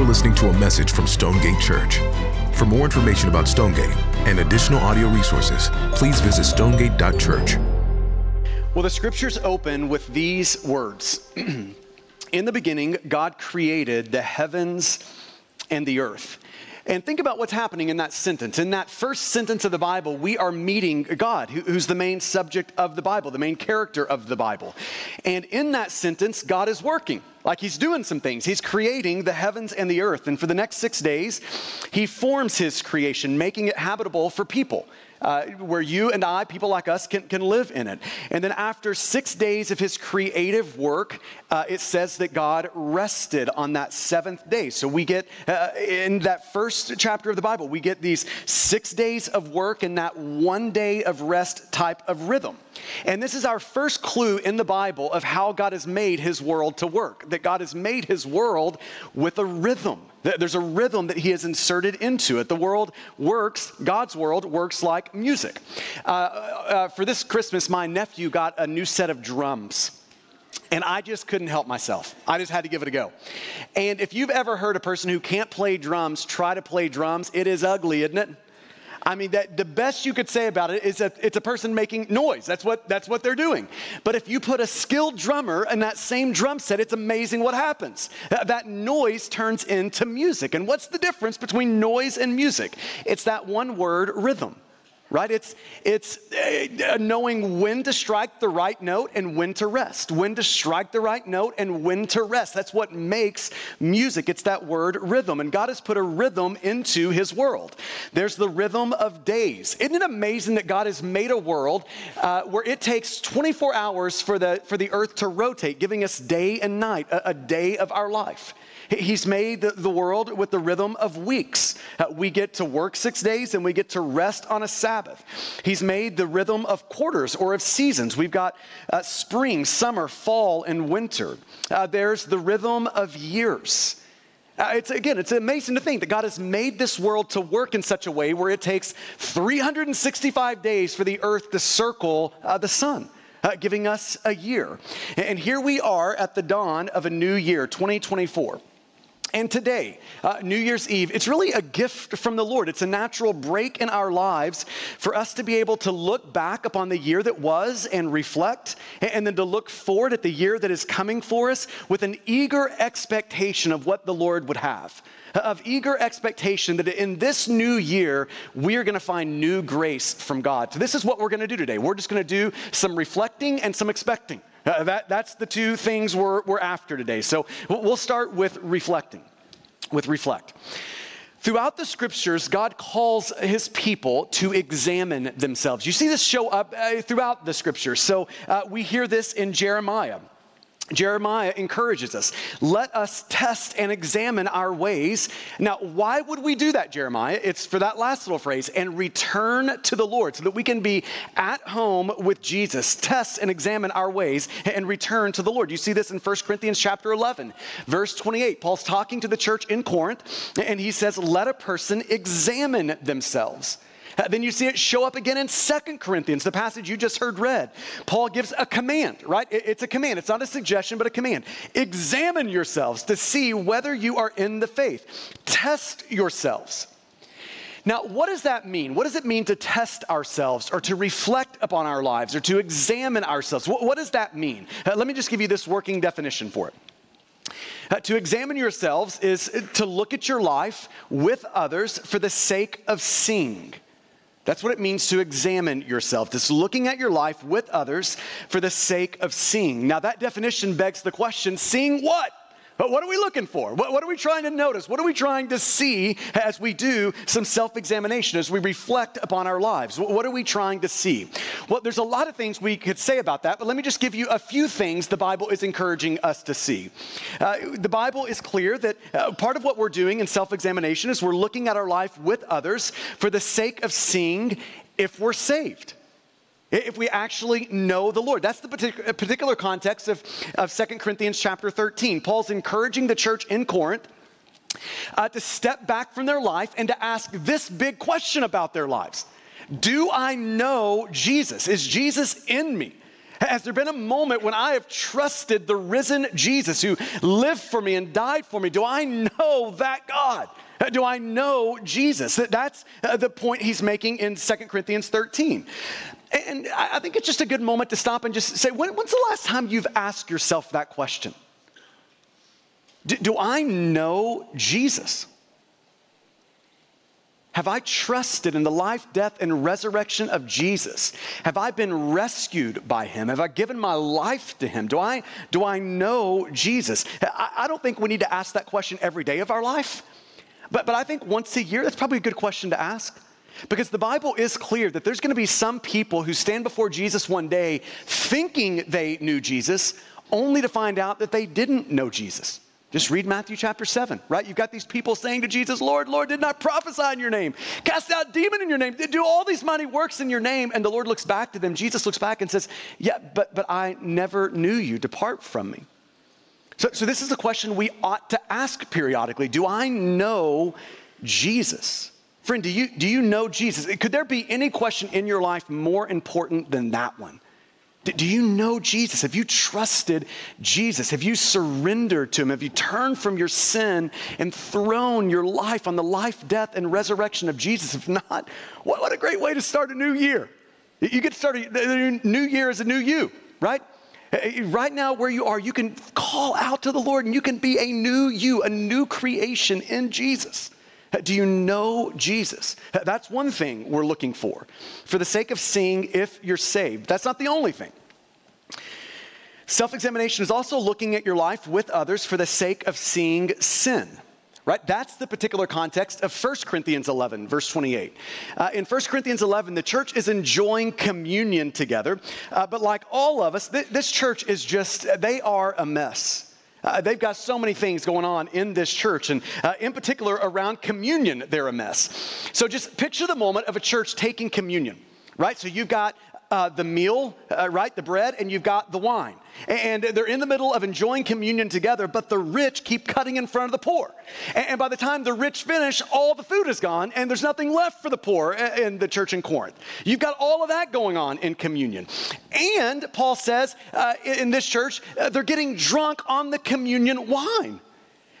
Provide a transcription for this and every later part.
You're listening to a message from Stonegate Church. For more information about Stonegate and additional audio resources, please visit stonegate.church. Well, the scriptures open with these words In the beginning, God created the heavens and the earth. And think about what's happening in that sentence. In that first sentence of the Bible, we are meeting God, who's the main subject of the Bible, the main character of the Bible. And in that sentence, God is working. Like he's doing some things. He's creating the heavens and the earth. And for the next six days, he forms his creation, making it habitable for people uh, where you and I, people like us, can, can live in it. And then after six days of his creative work, uh, it says that God rested on that seventh day. So we get, uh, in that first chapter of the Bible, we get these six days of work and that one day of rest type of rhythm. And this is our first clue in the Bible of how God has made his world to work, that God has made his world with a rhythm. There's a rhythm that he has inserted into it. The world works, God's world works like music. Uh, uh, for this Christmas, my nephew got a new set of drums. And I just couldn't help myself. I just had to give it a go. And if you've ever heard a person who can't play drums try to play drums, it is ugly, isn't it? I mean, that the best you could say about it is that it's a person making noise. That's what, that's what they're doing. But if you put a skilled drummer in that same drum set, it's amazing what happens. That noise turns into music. And what's the difference between noise and music? It's that one word, rhythm right? It's, it's uh, knowing when to strike the right note and when to rest, when to strike the right note and when to rest. That's what makes music. It's that word rhythm. And God has put a rhythm into his world. There's the rhythm of days. Isn't it amazing that God has made a world uh, where it takes 24 hours for the, for the earth to rotate, giving us day and night, a, a day of our life? He's made the, world with the rhythm of weeks. Uh, we get to work six days and we get to rest on a Sabbath. He's made the rhythm of quarters or of seasons. We've got uh, spring, summer, fall, and winter. Uh, there's the rhythm of years. Uh, it's again, it's amazing to think that God has made this world to work in such a way where it takes 365 days for the earth to circle uh, the sun. Uh, giving us a year. And here we are at the dawn of a new year, 2024. And today, uh, New Year's Eve, it's really a gift from the Lord. It's a natural break in our lives for us to be able to look back upon the year that was and reflect, and then to look forward at the year that is coming for us with an eager expectation of what the Lord would have. Of eager expectation that in this new year, we are going to find new grace from God. So, this is what we're going to do today. We're just going to do some reflecting and some expecting. Uh, that, that's the two things we're, we're after today. So we'll start with reflecting, with reflect. Throughout the scriptures, God calls his people to examine themselves. You see this show up uh, throughout the scriptures. So uh, we hear this in Jeremiah. Jeremiah encourages us let us test and examine our ways. Now, why would we do that, Jeremiah? It's for that last little phrase and return to the Lord so that we can be at home with Jesus, test and examine our ways and return to the Lord. You see this in 1 Corinthians chapter 11, verse 28. Paul's talking to the church in Corinth and he says, Let a person examine themselves. Uh, then you see it show up again in Second Corinthians, the passage you just heard read. Paul gives a command, right? It's a command. It's not a suggestion, but a command. Examine yourselves to see whether you are in the faith. Test yourselves. Now, what does that mean? What does it mean to test ourselves or to reflect upon our lives or to examine ourselves? What, what does that mean? Uh, let me just give you this working definition for it. Uh, to examine yourselves is to look at your life with others for the sake of seeing. That's what it means to examine yourself. Just looking at your life with others for the sake of seeing. Now, that definition begs the question seeing what? But what are we looking for? What, what, are we trying to notice? What are we trying to see as we do some self examination, as we reflect upon our lives? What, what, are we trying to see? Well, there's a lot of things we could say about that, but let me just give you a few things the Bible is encouraging us to see. Uh, the Bible is clear that uh, part of what we're doing in self examination is we're looking at our life with others for the sake of seeing if we're saved if we actually know the Lord. That's the particular context of, of 2 Corinthians chapter 13. Paul's encouraging the church in Corinth uh, to step back from their life and to ask this big question about their lives Do I know Jesus? Is Jesus in me? Has there been a moment when I have trusted the risen Jesus who lived for me and died for me? Do I know that God? Do I know Jesus? That's uh, the point he's making in 2 Corinthians 13. And I think it's just a good moment to stop and just say, when, when's the last time you've asked yourself that question? Do, do I know Jesus? Have I trusted in the life, death, and resurrection of Jesus? Have I been rescued by him? Have I given my life to him? Do I, do I know Jesus? I, I don't think we need to ask that question every day of our life, but, but I think once a year, that's probably a good question to ask. Because the Bible is clear that there's going to be some people who stand before Jesus one day thinking they knew Jesus, only to find out that they didn't know Jesus. Just read Matthew chapter 7, right? You've got these people saying to Jesus, Lord, Lord, did not prophesy in your name, cast out demon in your name, did do all these mighty works in your name. And the Lord looks back to them. Jesus looks back and says, Yeah, but, but I never knew you. Depart from me. So, so this is a question we ought to ask periodically Do I know Jesus? Friend, do you, do you know Jesus? Could there be any question in your life more important than that one? Do you know Jesus? Have you trusted Jesus? Have you surrendered to Him? Have you turned from your sin and thrown your life on the life, death, and resurrection of Jesus? If not, what a great way to start a new year. You get started, the new year is a new you, right? Right now, where you are, you can call out to the Lord and you can be a new you, a new creation in Jesus. Do you know Jesus? That's one thing we're looking for. For the sake of seeing if you're saved, that's not the only thing. Self examination is also looking at your life with others for the sake of seeing sin. Right? That's the particular context of 1 Corinthians 11, verse 28. Uh, in 1 Corinthians 11, the church is enjoying communion together, uh, but like all of us, th- this church is just, they are a mess. Uh, they've got so many things going on in this church, and uh, in particular around communion, they're a mess. So just picture the moment of a church taking communion, right? So you've got uh, the meal, uh, right, the bread, and you've got the wine. And they're in the middle of enjoying communion together, but the rich keep cutting in front of the poor. And by the time the rich finish, all the food is gone, and there's nothing left for the poor in the church in Corinth. You've got all of that going on in communion. And Paul says uh, in this church, uh, they're getting drunk on the communion wine.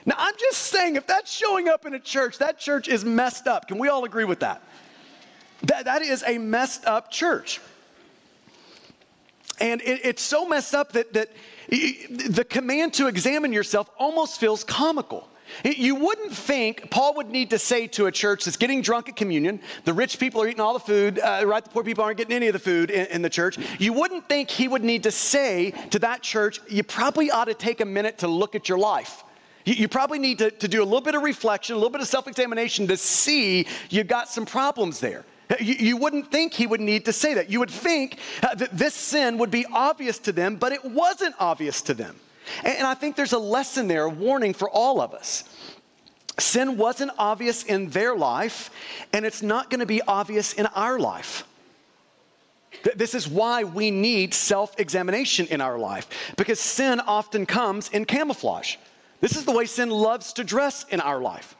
Now, I'm just saying, if that's showing up in a church, that church is messed up. Can we all agree with that? That, that is a messed up church. And it, it's so messed up that, that the command to examine yourself almost feels comical. You wouldn't think Paul would need to say to a church that's getting drunk at communion, the rich people are eating all the food, uh, right? The poor people aren't getting any of the food in, in, the church. You wouldn't think he would need to say to that church, you probably ought to take a minute to look at your life. You, you probably need to, to do a little bit of reflection, a little bit of self examination to see you've got some problems there. You, you, wouldn't think he would need to say that. You would think uh, that this sin would be obvious to them, but it wasn't obvious to them. And, and I think there's a lesson there, a warning for all of us. Sin wasn't obvious in their life, and it's not going to be obvious in our life. This is why we need self examination in our life, because sin often comes in camouflage. This is the way sin loves to dress in our life.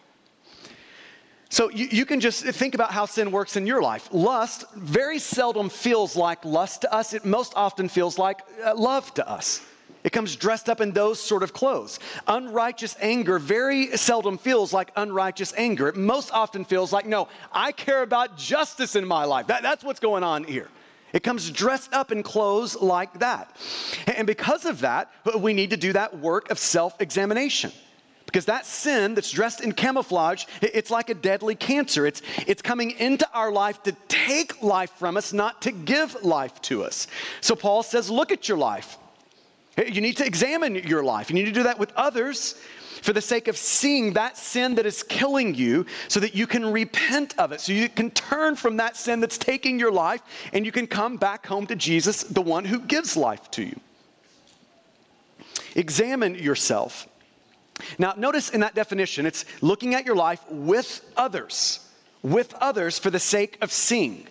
So you, you, can just think about how sin works in your life. Lust very seldom feels like lust to us, it most often feels like uh, love to us. It comes dressed up in those sort of clothes. Unrighteous anger very seldom feels like unrighteous anger. It most often feels like, no, I care about justice in my life. That, that's what's going on here. It comes dressed up in clothes like that. And because of that, we need to do that work of self examination. Because that sin that's dressed in camouflage, it's like a deadly cancer. It's, it's coming into our life to take life from us, not to give life to us. So Paul says, look at your life. You need to examine your life. You need to do that with others for the sake of seeing that sin that is killing you so that you can repent of it. So you can turn from that sin that's taking your life and you can come back home to Jesus, the one who gives life to you. Examine yourself. Now, notice in that definition, it's looking at your life with others, with others for the sake of seeing.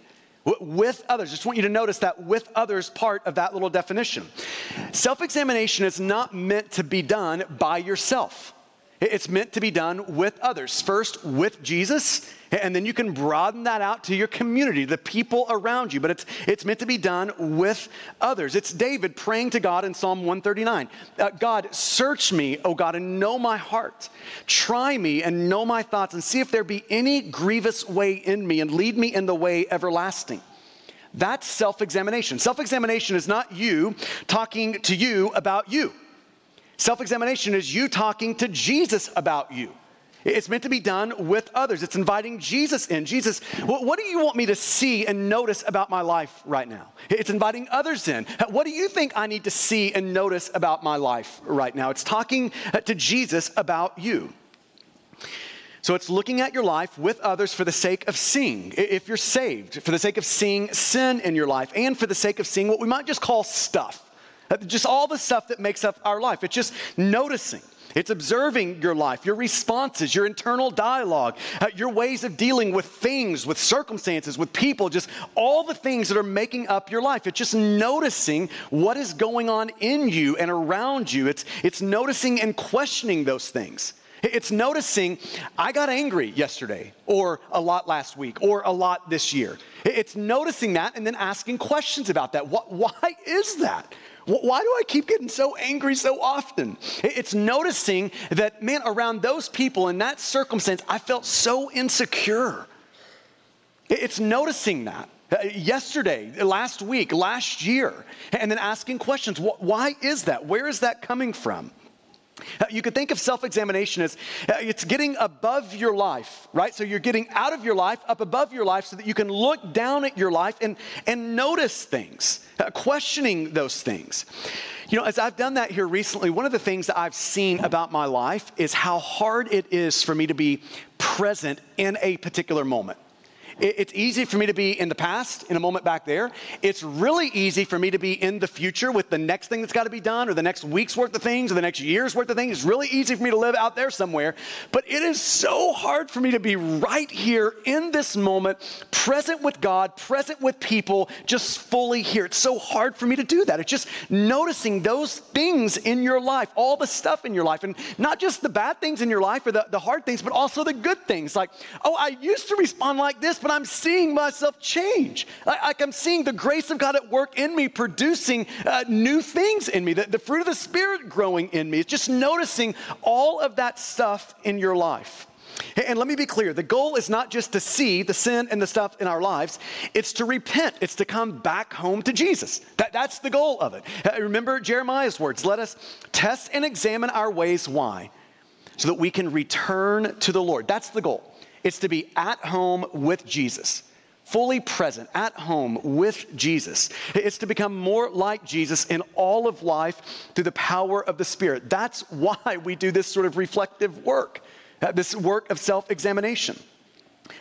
With others. Just want you to notice that with others part of that little definition. Self examination is not meant to be done by yourself. It's meant to be done with others. First, with Jesus, and then you can broaden that out to your community, the people around you. But it's, it's meant to be done with others. It's David praying to God in Psalm 139 uh, God, search me, O God, and know my heart. Try me and know my thoughts, and see if there be any grievous way in me, and lead me in the way everlasting. That's self examination. Self examination is not you talking to you about you. Self examination is you talking to Jesus about you. It's meant to be done with others. It's inviting Jesus in. Jesus, what do you want me to see and notice about my life right now? It's inviting others in. What do you think I need to see and notice about my life right now? It's talking uh, to Jesus about you. So it's looking at your life with others for the sake of seeing, if you're saved, for the sake of seeing sin in your life, and for the sake of seeing what we might just call stuff. Just all the stuff that makes up our life. It's just noticing. It's observing your life, your responses, your internal dialogue, uh, your ways of dealing with things, with circumstances, with people, just all the things that are making up your life. It's just noticing what is going on in you and around you. It's, it's noticing and questioning those things. It's noticing, I got angry yesterday, or a lot last week, or a lot this year. It's noticing that and then asking questions about that. What, Why is that? Why do I keep getting so angry so often? It's noticing that, man, around those people in that circumstance, I felt so insecure. It's noticing that. Uh, yesterday, last week, last year, and then asking questions. Why is that? Where is that coming from? Uh, you could think of self examination as uh, it's getting above your life, right? So you're getting out of your life, up above your life, so that you can look down at your life and, and notice things, uh, questioning those things. You know, as I've done that here recently, one of the things that I've seen about my life is how hard it is for me to be present in a particular moment. It's easy for me to be in the past, in a moment back there. It's really easy for me to be in the future with the next thing that's got to be done, or the next week's worth of things, or the next year's worth of things. It's really easy for me to live out there somewhere. But it is so hard for me to be right here in this moment, present with God, present with people, just fully here. It's so hard for me to do that. It's just noticing those things in your life, all the stuff in your life, and not just the bad things in your life or the, the hard things, but also the good things. Like, oh, I used to respond like this, but but I'm seeing myself change. Like I'm seeing the grace of God at work in me, producing uh, new things in me, the, the fruit of the Spirit growing in me. It's just noticing all of that stuff in your life. And let me be clear the goal is not just to see the sin and the stuff in our lives, it's to repent, it's to come back home to Jesus. That, that's the goal of it. Uh, remember Jeremiah's words let us test and examine our ways. Why? So that we can return to the Lord. That's the goal. It's to be at home with Jesus, fully present, at home with Jesus. It's to become more like Jesus in all of life through the power of the Spirit. That's why we do this sort of reflective work, uh, this work of self examination.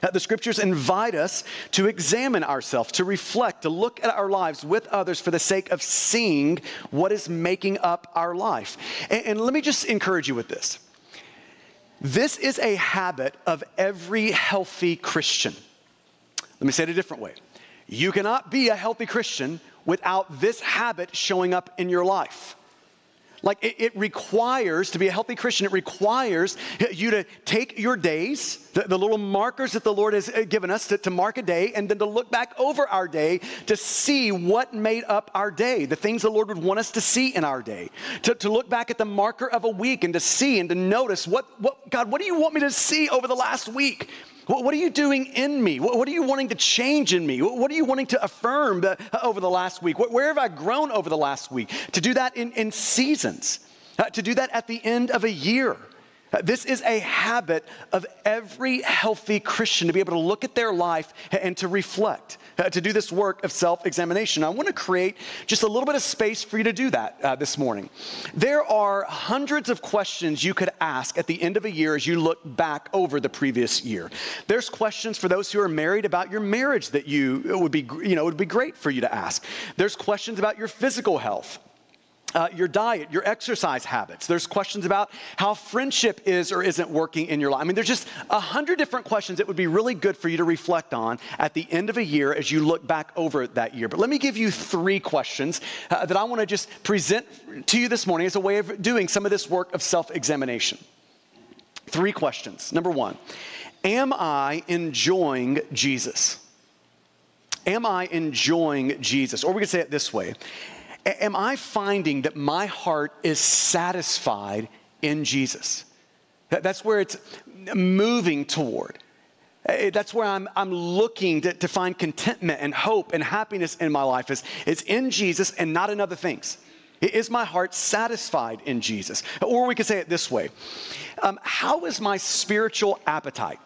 Uh, the scriptures invite us to examine ourselves, to reflect, to look at our lives with others for the sake of seeing what is making up our life. And, and let me just encourage you with this. This is a habit of every healthy Christian. Let me say it a different way. You cannot be a healthy Christian without this habit showing up in your life. Like it, it, requires, to be a healthy Christian, it requires you to take your days, the, the little markers that the Lord has uh, given us to, to, mark a day, and then to look back over our day to see what made up our day, the things the Lord would want us to see in our day. To, to look back at the marker of a week and to see and to notice what, what, God, what do you want me to see over the last week? What are you doing in me? What are you wanting to change in me? What are you wanting to affirm over the last week? Where have I grown over the last week? To do that in, in seasons, uh, to do that at the end of a year. Uh, this is a habit of every healthy Christian to be able to look at their life and to reflect, uh, to do this work of self examination. I want to create just a little bit of space for you to do that uh, this morning. There are hundreds of questions you could ask at the end of a year as you look back over the previous year. There's questions for those who are married about your marriage that you would be, you know, would be great for you to ask. There's questions about your physical health uh, your diet, your exercise habits. There's questions about how friendship is or isn't working in your life. I mean, there's just a hundred different questions that would be really good for you to reflect on at the end of a year as you look back over that year. But let me give you three questions uh, that I want to just present to you this morning as a way of doing some of this work of self examination. Three questions. Number one, am I enjoying Jesus? Am I enjoying Jesus? Or we could say it this way Am I finding that my heart is satisfied in Jesus? That's where it's moving toward. That's where I'm, I'm looking to, to find contentment and hope and happiness in my life is, is in Jesus and not in other things. Is my heart satisfied in Jesus? Or we could say it this way um, How is my spiritual appetite?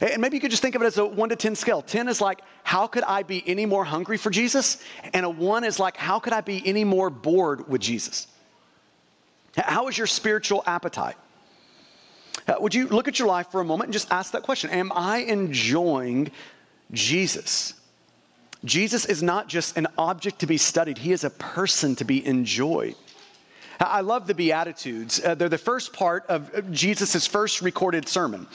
And maybe you could just think of it as a one to 10 scale. 10 is like, how could I be any more hungry for Jesus? And a one is like, how could I be any more bored with Jesus? How is your spiritual appetite? Uh, would you look at your life for a moment and just ask that question Am I enjoying Jesus? Jesus is not just an object to be studied, he is a person to be enjoyed. I love the Beatitudes. Uh, they're the first part of Jesus' first recorded sermon.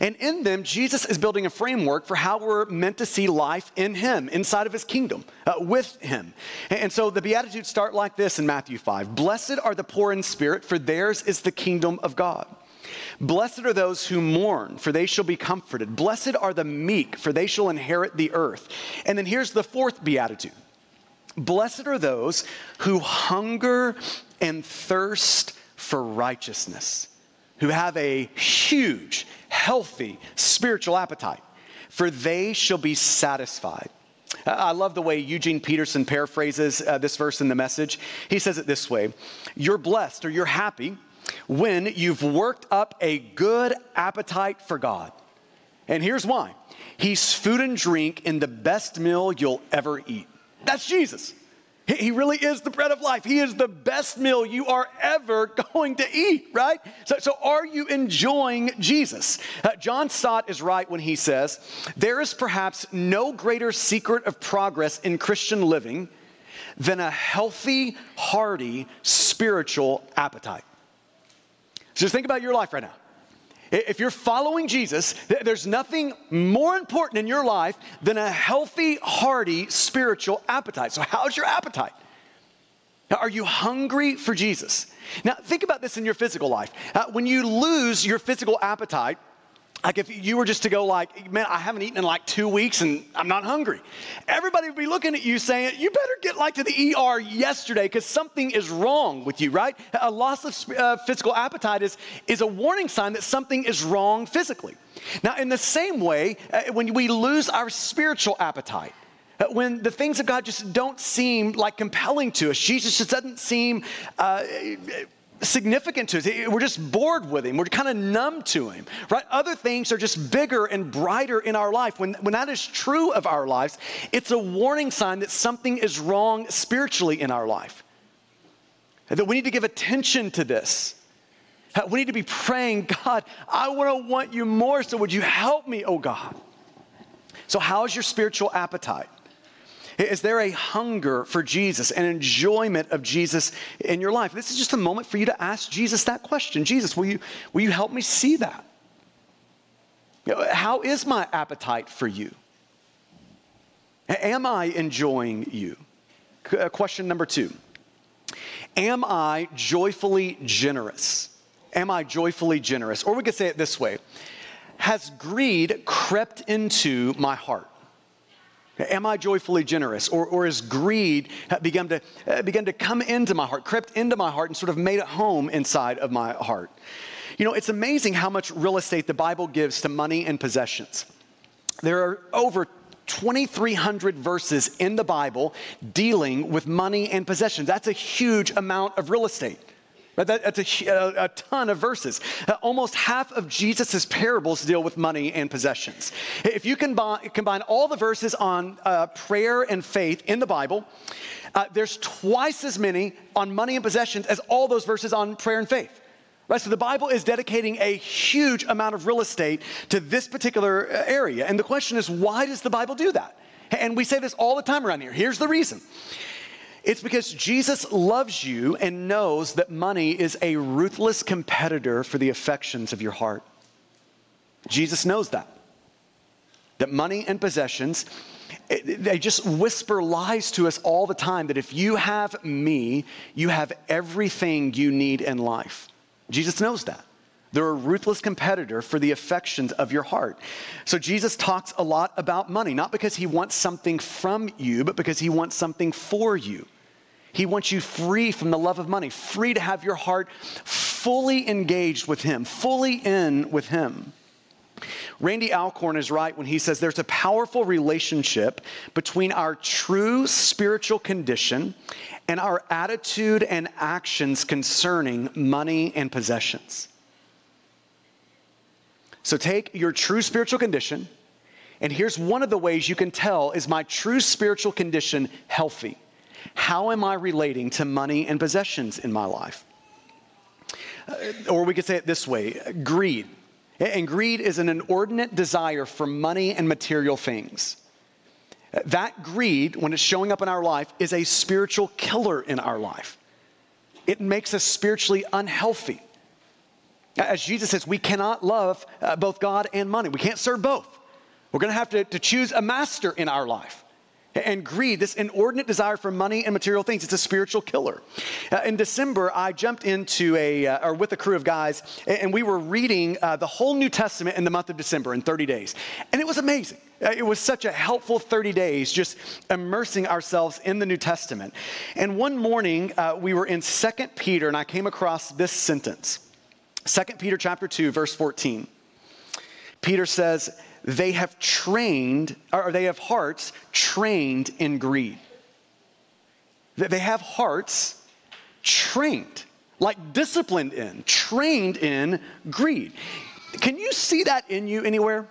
And in them, Jesus is building a framework for how we're meant to see life in Him, inside of His kingdom, uh, with Him. And so the Beatitudes start like this in Matthew 5 Blessed are the poor in spirit, for theirs is the kingdom of God. Blessed are those who mourn, for they shall be comforted. Blessed are the meek, for they shall inherit the earth. And then here's the fourth beatitude Blessed are those who hunger and thirst for righteousness, who have a huge, healthy spiritual appetite, for they shall be satisfied. I love the way Eugene Peterson paraphrases uh, this verse in the message. He says it this way You're blessed or you're happy when you've worked up a good appetite for God. And here's why He's food and drink in the best meal you'll ever eat. That's Jesus. He really is the bread of life. He is the best meal you are ever going to eat, right? So, so are you enjoying Jesus? Uh, John Stott is right when he says, There is perhaps no greater secret of progress in Christian living than a healthy, hearty, spiritual appetite. So just think about your life right now. If you're following Jesus, there's nothing more important in your life than a healthy, hearty spiritual appetite. So, how's your appetite? Now, Are you hungry for Jesus? Now, think about this in your physical life. Uh, when you lose your physical appetite, like if you were just to go like, man, I haven't eaten in like two weeks and I'm not hungry. Everybody would be looking at you saying, you better get like to the ER yesterday because something is wrong with you, right? A loss of uh, physical appetite is, is a warning sign that something is wrong physically. Now, in the same way, uh, when we lose our spiritual appetite, uh, when the things of God just don't seem like compelling to us, Jesus just doesn't seem uh, significant to us. We're just bored with him. We're kind of numb to him, right? Other things are just bigger and brighter in our life. When, when that is true of our lives, it's a warning sign that something is wrong spiritually in our life. That we need to give attention to this. We need to be praying, God, I want to want you more, so would you help me, oh God? So, how's your spiritual appetite? Is there a hunger for Jesus, an enjoyment of Jesus in your life? This is just a moment for you to ask Jesus that question. Jesus, will you, will you help me see that? How is my appetite for you? Am I enjoying you? Uh, question number two Am I joyfully generous? Am I joyfully generous? Or we could say it this way Has greed crept into my heart? Am I joyfully generous? Or, or has greed begun to, uh, begun to come into my heart, crept into my heart, and sort of made it home inside of my heart? You know, it's amazing how much real estate the Bible gives to money and possessions. There are over 2,300 verses in the Bible dealing with money and possessions. That's a huge amount of real estate. That, that's a, a, ton of verses. Uh, almost half of Jesus' parables deal with money and possessions. If you combine, combine all the verses on uh, prayer and faith in the Bible, uh, there's twice as many on money and possessions as all those verses on prayer and faith. Right, so the Bible is dedicating a huge amount of real estate to this particular uh, area. And the question is, why does the Bible do that? And we say this all the time around here. Here's the reason it's because Jesus loves you and knows that money is a ruthless competitor for the affections of your heart. Jesus knows that. That money and possessions, they just whisper lies to us all the time that if you have me, you have everything you need in life. Jesus knows that. They're a ruthless competitor for the affections of your heart. So Jesus talks a lot about money, not because he wants something from you, but because he wants something for you. He wants you free from the love of money, free to have your heart fully engaged with him, fully in with him. Randy Alcorn is right when he says there's a powerful relationship between our true spiritual condition and our attitude and actions concerning money and possessions. So take your true spiritual condition, and here's one of the ways you can tell is my true spiritual condition healthy? How am I relating to money and possessions in my life? Uh, or we could say it this way greed. And greed is an inordinate desire for money and material things. That greed, when it's showing up in our life, is a spiritual killer in our life. It makes us spiritually unhealthy. As Jesus says, we cannot love uh, both God and money. We can't serve both. We're going to have to, choose a master in our life. And greed, this inordinate desire for money and material things, it's a spiritual killer. Uh, in December, I jumped into a, uh, or with a crew of guys, and we were reading uh, the whole New Testament in the month of December in 30 days. And it was amazing. Uh, it was such a helpful 30 days just immersing ourselves in the New Testament. And one morning, uh, we were in 2 Peter, and I came across this sentence 2 Peter chapter 2, verse 14. Peter says, they have trained, or they have hearts trained in greed. They have hearts trained, like disciplined in, trained in greed. Can you see that in you anywhere?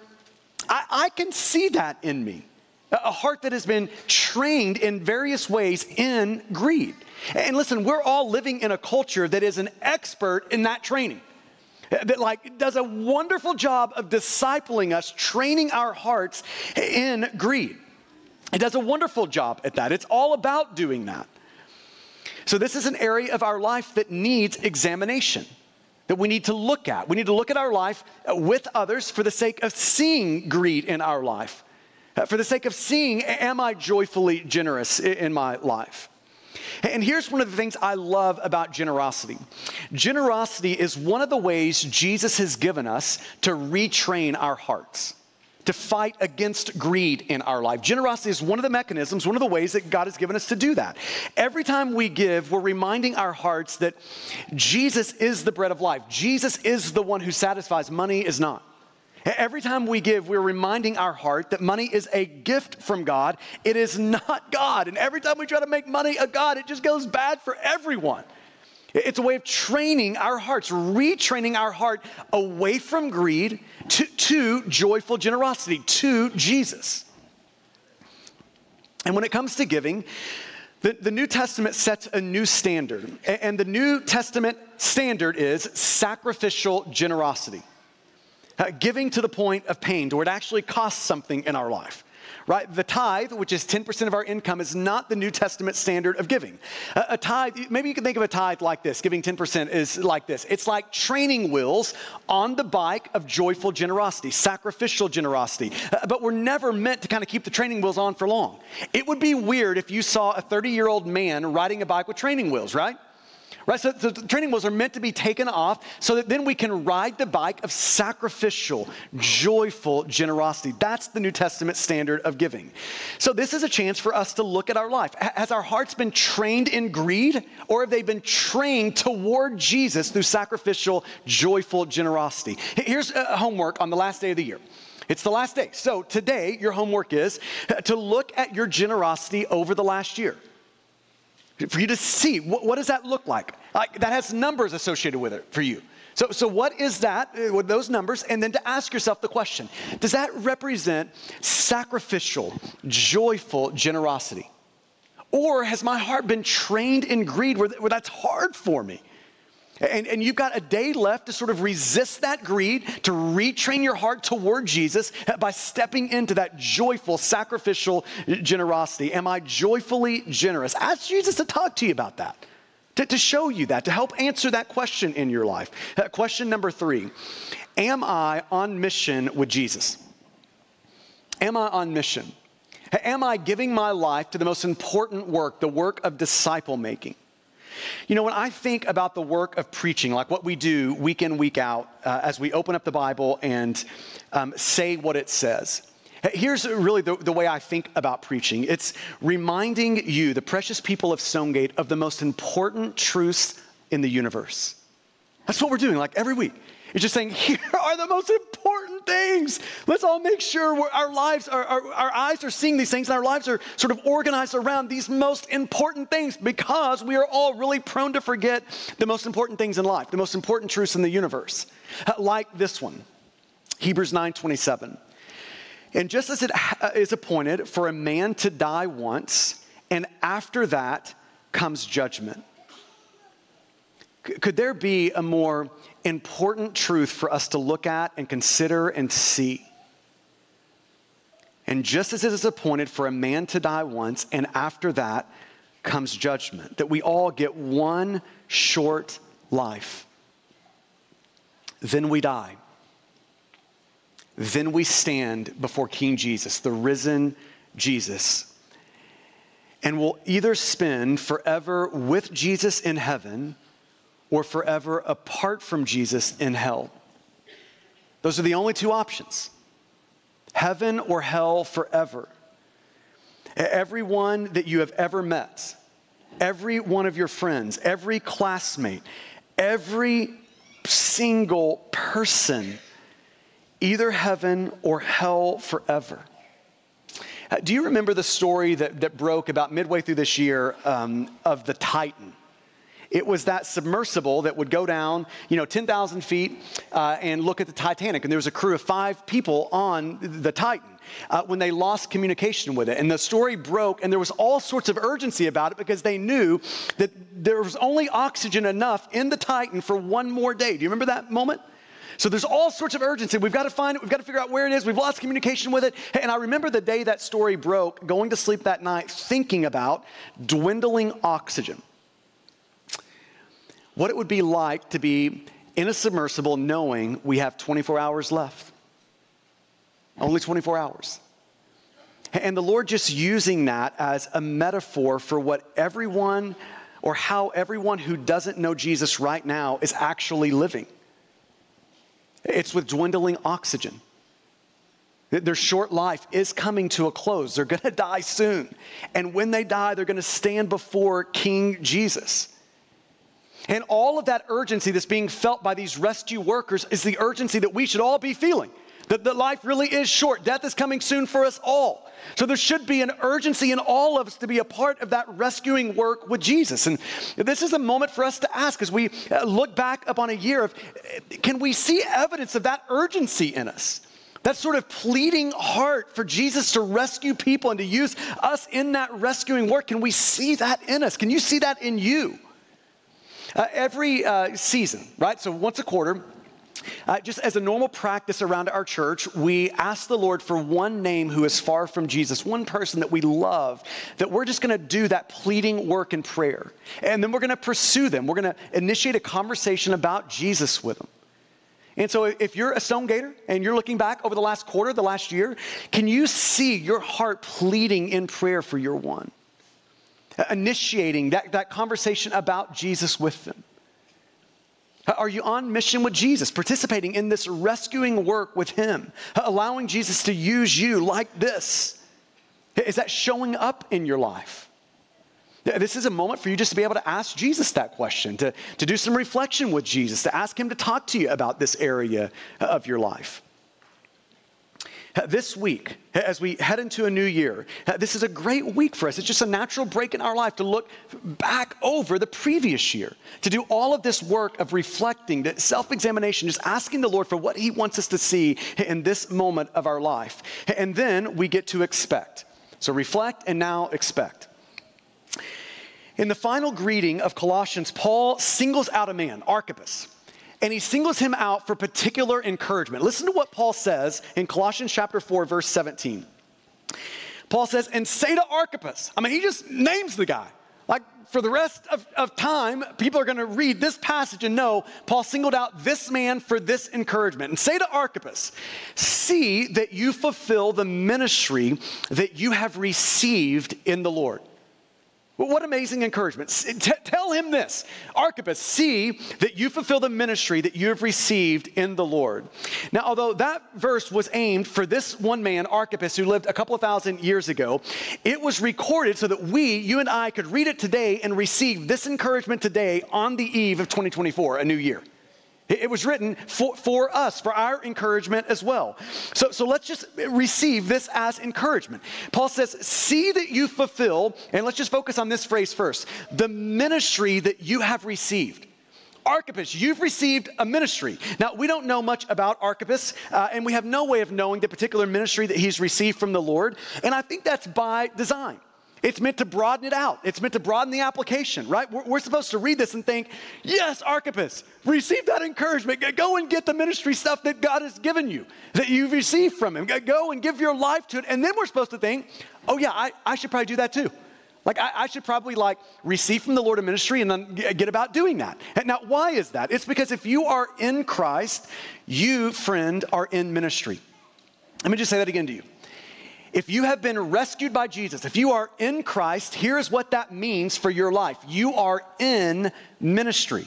I, I can see that in me. A heart that has been trained in various ways in greed. And listen, we're all living in a culture that is an expert in that training that like does a wonderful job of discipling us, training our hearts in greed. It does a wonderful job at that. It's all about doing that. So, this is an area of our life that needs examination, that we need to look at. We need to look at our life with others for the sake of seeing greed in our life, for the sake of seeing, am I joyfully generous in my life? And here's one of the things I love about generosity generosity is one of the ways Jesus has given us to retrain our hearts. To fight against greed in our life. Generosity is one of the mechanisms, one of the ways that God has given us to do that. Every time we give, we're reminding our hearts that Jesus is the bread of life. Jesus is the one who satisfies, money is not. Every time we give, we're reminding our heart that money is a gift from God. It is not God. And every time we try to make money a God, it just goes bad for everyone. It's a way of training our hearts, retraining our heart away from greed to, to joyful generosity, to Jesus. And when it comes to giving, the, the New Testament sets a new standard. And the New Testament standard is sacrificial generosity uh, giving to the point of pain, to where it actually costs something in our life. Right? The tithe, which is 10% of our income, is not the New Testament standard of giving. A, a tithe, maybe you can think of a tithe like this giving 10% is like this. It's like training wheels on the bike of joyful generosity, sacrificial generosity. Uh, but we're never meant to kind of keep the training wheels on for long. It would be weird if you saw a 30 year old man riding a bike with training wheels, right? Right? So, the training wheels are meant to be taken off so that then we can ride the bike of sacrificial, joyful generosity. That's the New Testament standard of giving. So this is a chance for us to look at our life. Has our hearts been trained in greed or have they been trained toward Jesus through sacrificial, joyful generosity? Here's a homework on the last day of the year. It's the last day. So today, your homework is uh, to look at your generosity over the last year for you to see what, what does that look like? like? That has numbers associated with it for you. So, so what is that uh, with those numbers? And then to ask yourself the question Does that represent sacrificial, joyful generosity? Or has my heart been trained in greed where, where that's hard for me? And, and you've got a day left to sort of resist that greed, to retrain your heart toward Jesus by stepping into that joyful, sacrificial generosity. Am I joyfully generous? Ask Jesus to talk to you about that, to, to show you that, to help answer that question in your life. Uh, question number three Am I on mission with Jesus? Am I on mission? Am I giving my life to the most important work, the work of disciple making? You know, when I think about the work of preaching, like what we do week in, week out, uh, as we open up the Bible and um, say what it says, Here's really the, the, way I think about preaching it's reminding you, the precious people of Stonegate, of the most important truths in the universe. That's what we're doing, like every week. It's just saying, here are the most important things. Let's all make sure our lives, our, our, our eyes are seeing these things, and our lives are sort of organized around these most important things because we are all really prone to forget the most important things in life, the most important truths in the universe. Uh, like this one, Hebrews 9 27. And just as it uh, is appointed for a man to die once, and after that comes judgment. Could there be a more important truth for us to look at and consider and see? And just as it is appointed for a man to die once, and after that comes judgment, that we all get one short life, then we die then we stand before King Jesus, the risen Jesus. And we'll either spend forever with Jesus in heaven or forever apart from Jesus in hell. Those are the only two options heaven or hell forever. Everyone that you have ever met, every one of your friends, every classmate, every single person either heaven or hell forever. Uh, do you remember the story that, that broke about midway through this year um, of the Titan? It was that submersible that would go down, you know, 10,000 feet uh, and look at the Titanic. And there was a crew of five people on the Titan. Uh, when they lost communication with it. And the story broke, and there was all sorts of urgency about it because they knew that there was only oxygen enough in the Titan for one more day. Do you remember that moment? So there's all sorts of urgency. We've got to find it. We've got to figure out where it is. We've lost communication with it. And I remember the day that story broke, going to sleep that night, thinking about dwindling oxygen. What it would be like to be in a submersible knowing we have 24 hours left. Only 24 hours. And the Lord just using that as a metaphor for what everyone or how everyone who doesn't know Jesus right now is actually living. It's with dwindling oxygen. Their short life is coming to a close. They're going to die soon. And when they die, they're going to stand before King Jesus. And all of that urgency that's being felt by these rescue workers is the urgency that we should all be feeling. That, life really is short. Death is coming soon for us all. So there should be an urgency in all of us to be a part of that rescuing work with Jesus. And this is a moment for us to ask as we uh, look back upon a year of can we see evidence of that urgency in us? That sort of pleading heart for Jesus to rescue people and to use us in that rescuing work. Can we see that in us? Can you see that in you? Uh, every uh, season, right? So once a quarter, uh, just as a normal practice around our church, we ask the Lord for one name who is far from Jesus, one person that we love, that we're just going to do that pleading work in prayer. And then we're going to pursue them. We're going to initiate a conversation about Jesus with them. And so, if you're a Stone Gator and you're looking back over the last quarter, the last year, can you see your heart pleading in prayer for your one? Initiating that, that conversation about Jesus with them. Uh, are you on mission with Jesus, participating in this rescuing work with Him, uh, allowing Jesus to use you like this? Is that showing up in your life? This is a moment for you just to be able to ask Jesus that question, to, to do some reflection with Jesus, to ask Him to talk to you about this area of your life. Uh, this week, as we head into a new year, uh, this is a great week for us. It's just a natural break in our life to look back over the previous year, to do all of this work of reflecting, that self examination, just asking the Lord for what He wants us to see in this moment of our life. And then we get to expect. So reflect and now expect. In the final greeting of Colossians, Paul singles out a man, Archippus and he singles him out for particular encouragement. Listen to what Paul says in Colossians chapter 4, verse 17. Paul says, and say to Archippus, I mean, he just names the guy. Like for the rest of, of time, people are going to read this passage and know Paul singled out this man for this encouragement. And say to Archippus, see that you fulfill the ministry that you have received in the Lord. What amazing encouragement. T- tell him this Archippus, see that you fulfill the ministry that you have received in the Lord. Now, although that verse was aimed for this one man, Archippus, who lived a couple of thousand years ago, it was recorded so that we, you and I, could read it today and receive this encouragement today on the eve of 2024, a new year. It was written for, for us, for our encouragement as well. So, so let's just receive this as encouragement. Paul says, See that you fulfill, and let's just focus on this phrase first the ministry that you have received. Archippus, you've received a ministry. Now, we don't know much about Archippus, uh, and we have no way of knowing the particular ministry that he's received from the Lord, and I think that's by design. It's meant to broaden it out. It's meant to broaden the application, right? We're, we're, supposed to read this and think, yes, Archippus, receive that encouragement. Go and get the ministry stuff that God has given you, that you've received from Him. Go and give your life to it. And then we're supposed to think, oh, yeah, I, I should probably do that too. Like, I, I, should probably like receive from the Lord a ministry and then get about doing that. And now, why is that? It's because if you are in Christ, you, friend, are in ministry. Let me just say that again to you. If you have been rescued by Jesus, if you are in Christ, here's what that means for your life you are in ministry.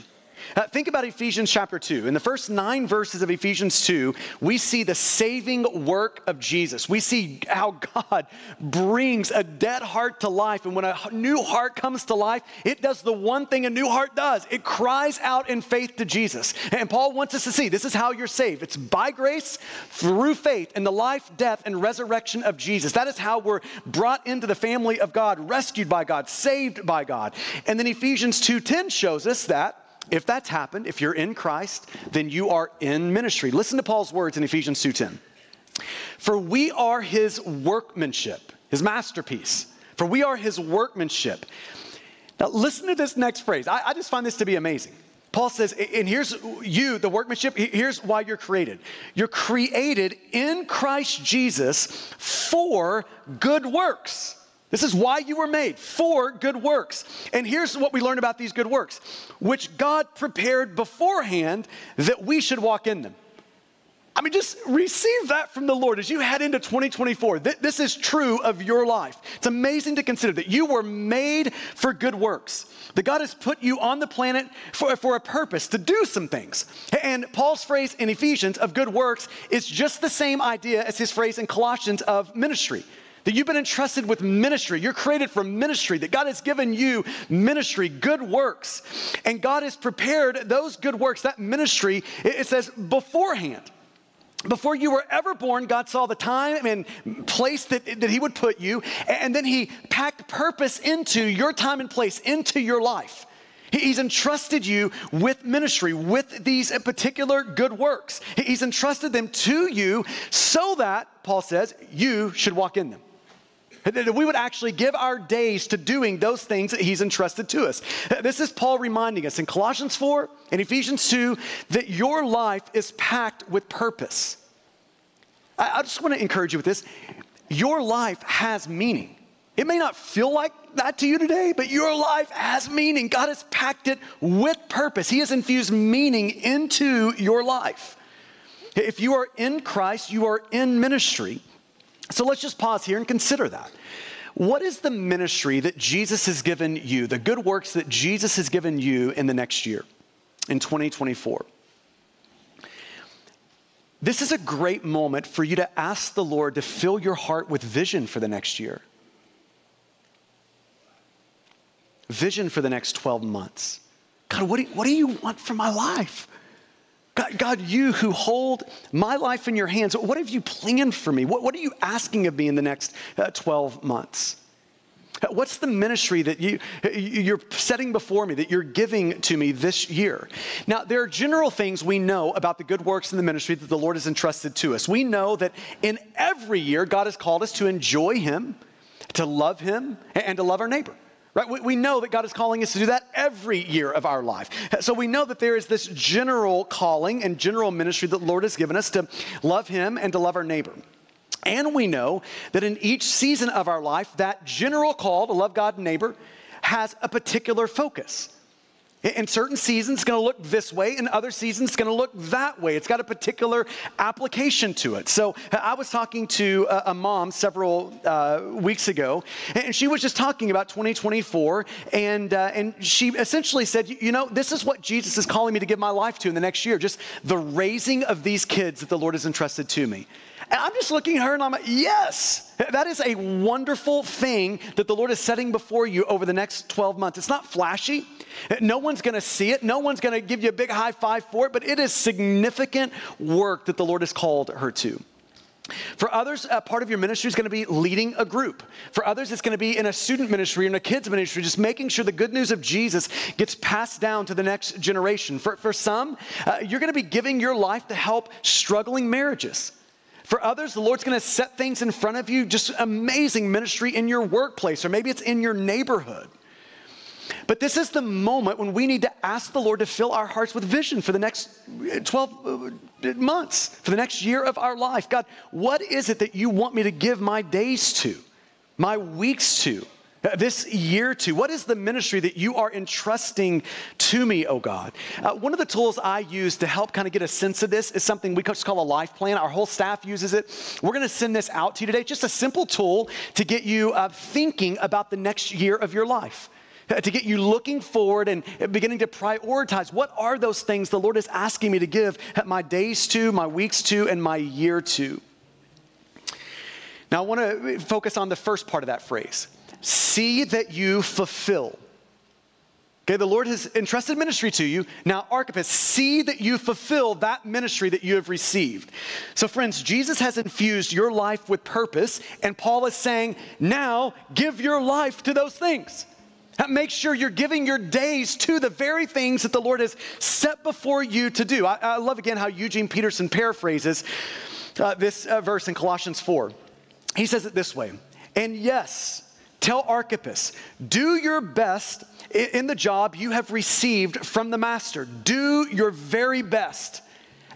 Uh, think about Ephesians chapter 2. In the first nine verses of Ephesians 2, we see the saving work of Jesus. We see how God brings a dead heart to life. And when a new heart comes to life, it does the one thing a new heart does it cries out in faith to Jesus. And Paul wants us to see this is how you're saved it's by grace through faith in the life, death, and resurrection of Jesus. That is how we're brought into the family of God, rescued by God, saved by God. And then Ephesians 2:10 shows us that if that's happened, if you're in Christ, then you are in ministry. Listen to Paul's words in Ephesians 2:10. For we are his workmanship, his masterpiece. For we are his workmanship. Now listen to this next phrase. I, I just find this to be amazing. Paul says, and here's you, the workmanship, here's why you're created. You're created in Christ Jesus for good works this is why you were made for good works. And here's what we learn about these good works, which God prepared beforehand that we should walk in them. I mean, just receive that from the Lord as you head into 2024. This is true of your life. It's amazing to consider that you were made for good works, that God has put you on the planet for, for a purpose to do some things. And Paul's phrase in Ephesians of good works is just the same idea as his phrase in Colossians of ministry. That you've been entrusted with ministry. You're created for ministry. That God has given you ministry, good works. And God has prepared those good works, that ministry, it says beforehand. Before you were ever born, God saw the time and place that, that He would put you, and then He packed purpose into your time and place, into your life. He's entrusted you with ministry, with these particular good works. He's entrusted them to you so that, Paul says, you should walk in them. That we would actually give our days to doing those things that He's entrusted to us. This is Paul reminding us in Colossians 4 and Ephesians 2 that your life is packed with purpose. I, just want to encourage you with this. Your life has meaning. It may not feel like that to you today, but your life has meaning. God has packed it with purpose. He has infused meaning into your life. If you are in Christ, you are in ministry. So let's just pause here and consider that. What is the ministry that Jesus has given you, the good works that Jesus has given you in the next year, in 2024? This is a great moment for you to ask the Lord to fill your heart with vision for the next year. Vision for the next 12 months. God, what do, you, what do you want for my life? God, God, you who hold my life in your hands, what have you planned for me? What, what are you asking of me in the next uh, 12 months? What's the ministry that you, you're setting before me, that you're giving to me this year? Now, there are general things we know about the good works in the ministry that the Lord has entrusted to us. We know that in every year, God has called us to enjoy Him, to love Him, and to love our neighbor. Right? We, we know that God is calling us to do that every year of our life. So we know that there is this general calling and general ministry that the Lord has given us to love Him and to love our neighbor. And we know that in each season of our life, that general call to love God and neighbor has a particular focus. In certain seasons, it's going to look this way. In other seasons, it's going to look that way. It's got a particular application to it. So I was talking to a, mom several uh, weeks ago, and she was just talking about 2024, and uh, and she essentially said, you know, this is what Jesus is calling me to give my life to in the next year, just the raising of these kids that the Lord has entrusted to me. And I'm just looking at her and I'm like, yes, that is a wonderful thing that the Lord is setting before you over the next 12 months. It's not flashy. No one's going to see it. No one's going to give you a big high five for it, but it is significant work that the Lord has called her to. For others, part of your ministry is going to be leading a group. For others, it's going to be in a student ministry, or in a kids ministry, just making sure the good news of Jesus gets passed down to the next generation. For, for some, uh, you're going to be giving your life to help struggling marriages. For others, the Lord's going to set things in front of you, just amazing ministry in your workplace, or maybe it's in your neighborhood. But this is the moment when we need to ask the Lord to fill our hearts with vision for the next 12 uh, months, for the next year of our life. God, what is it that you want me to give my days to, my weeks to? This year to? What is the ministry that you are entrusting to me, oh God? Uh, one of the tools I use to help kind of get a sense of this is something we just call a life plan. Our whole staff uses it. We're going to send this out to you today. Just a simple tool to get you uh, thinking about the next year of your life uh, to get you looking forward and beginning to prioritize what are those things the Lord is asking me to give my days to, my weeks to, and my year to. Now, I want to focus on the first part of that phrase see that you fulfill. Okay, the Lord has entrusted ministry to you. Now, Archippus, see that you fulfill that ministry that you have received. So, friends, Jesus has infused your life with purpose, and Paul is saying, now give your life to those things. Make sure you're giving your days to the very things that the Lord has set before you to do. I, I love again how Eugene Peterson paraphrases uh, this uh, verse in Colossians 4. He says it this way And yes, Tell Archippus, do your best in the job you have received from the master. Do your very best.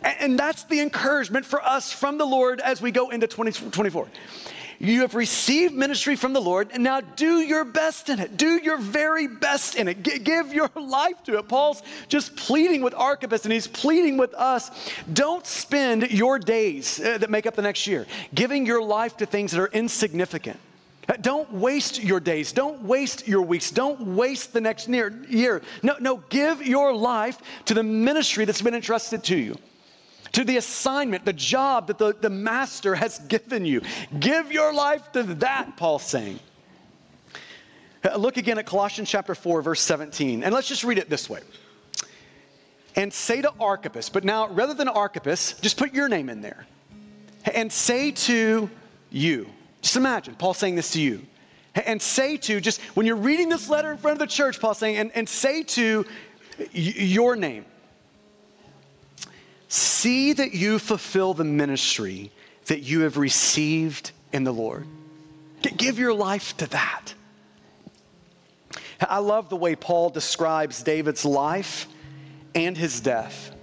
And that's the encouragement for us from the Lord as we go into 2024. You have received ministry from the Lord, and now do your best in it. Do your very best in it. G- give your life to it. Paul's just pleading with Archippus, and he's pleading with us. Don't spend your days uh, that make up the next year giving your life to things that are insignificant. Don't waste your days. Don't waste your weeks. Don't waste the next year. No, no, give your life to the ministry that's been entrusted to you, to the assignment, the job that the, the master has given you. Give your life to that, Paul's saying. Uh, look again at Colossians chapter 4, verse 17, and let's just read it this way. And say to Archippus, but now rather than Archippus, just put your name in there. And say to you, just imagine Paul saying this to you. And say to, just when you're reading this letter in front of the church, Paul saying, and, and say to your name, see that you fulfill the ministry that you have received in the Lord. Give your life to that. I love the way Paul describes David's life and his death.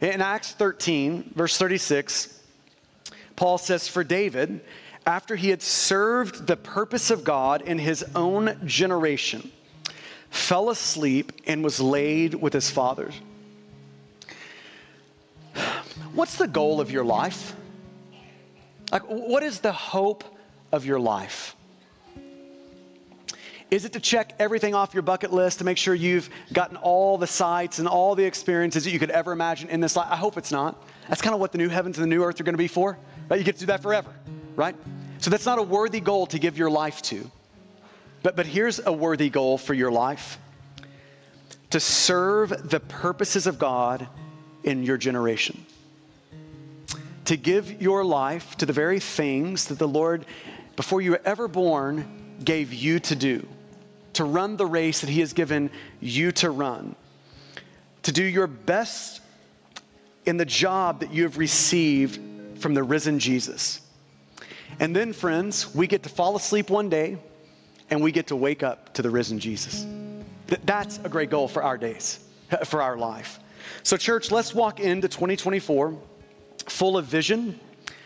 In Acts 13, verse 36, Paul says, For David, after he had served the purpose of God in his own generation, fell asleep and was laid with his fathers. What's the goal of your life? Like, what is the hope of your life? Is it to check everything off your bucket list to make sure you've gotten all the sights and all the experiences that you could ever imagine in this life? I hope it's not. That's kind of what the new heavens and the new earth are going to be for, right? You get to do that forever right? So that's not a worthy goal to give your life to. But, but here's a worthy goal for your life to serve the purposes of God in your generation. To give your life to the very things that the Lord, before you were ever born, gave you to do. To run the race that He has given you to run. To do your best in the job that you have received from the risen Jesus. And then, friends, we get to fall asleep one day and we get to wake up to the risen Jesus. That's a great goal for our days, for our life. So, church, let's walk into 2024 full of vision,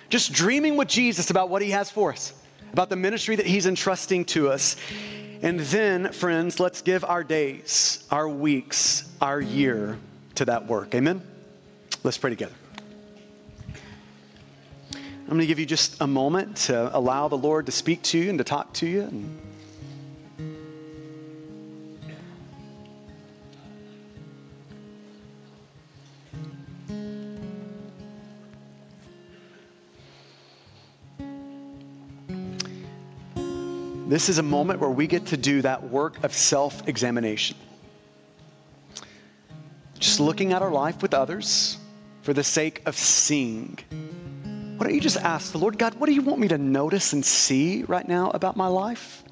just dreaming with Jesus about what he has for us, about the ministry that he's entrusting to us. And then, friends, let's give our days, our weeks, our year to that work. Amen? Let's pray together. I'm going to give you just a moment to allow the Lord to speak to you and to talk to you. And This is a moment where we get to do that work of self examination. Just looking at our life with others for the sake of seeing. Why don't you just ask the Lord, God, what do you want me to notice and see right now about my life?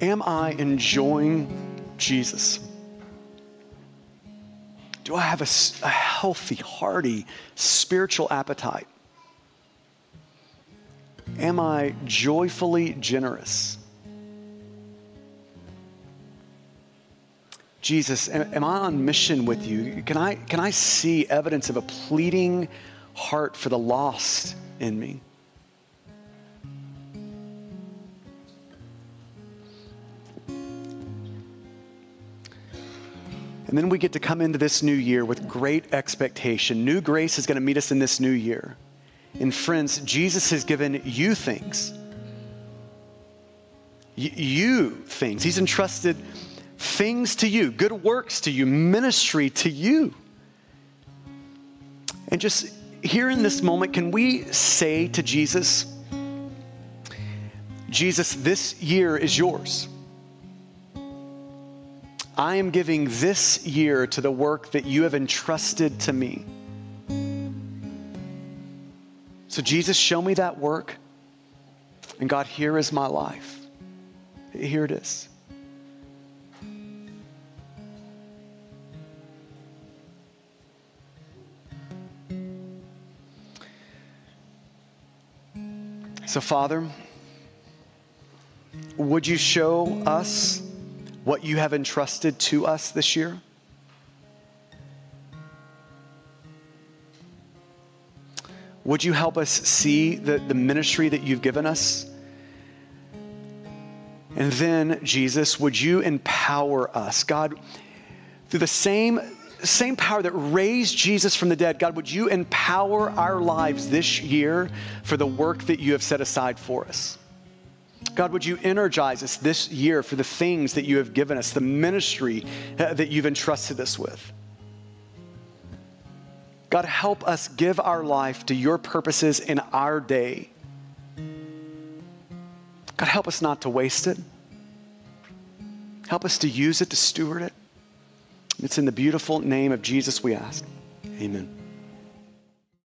Am I enjoying Jesus? Do I have a, a healthy, hearty spiritual appetite? Am I joyfully generous? Jesus, am, am, I on mission with you? Can I, can I see evidence of a pleading heart for the lost in me? And then we get to come into this new year with great expectation. New grace is going to meet us in this new year. And friends, Jesus has given you things. Y- you things. He's entrusted things to you, good works to you, ministry to you. And just here in this moment, can we say to Jesus, Jesus, this year is yours. I am giving this year to the work that you have entrusted to me. So, Jesus, show me that work. And God, here is my life. Here it is. So, Father, would you show us what you have entrusted to us this year? Would you help us see the, the ministry that you've given us? And then, Jesus, would you empower us? God, through the same, same power that raised Jesus from the dead, God, would you empower our lives this year for the work that you have set aside for us? God, would you energize us this year for the things that you have given us, the ministry uh, that you've entrusted us with? God, help us give our life to your purposes in our day. God, help us not to waste it. Help us to use it, to steward it. It's in the beautiful name of Jesus we ask. Amen.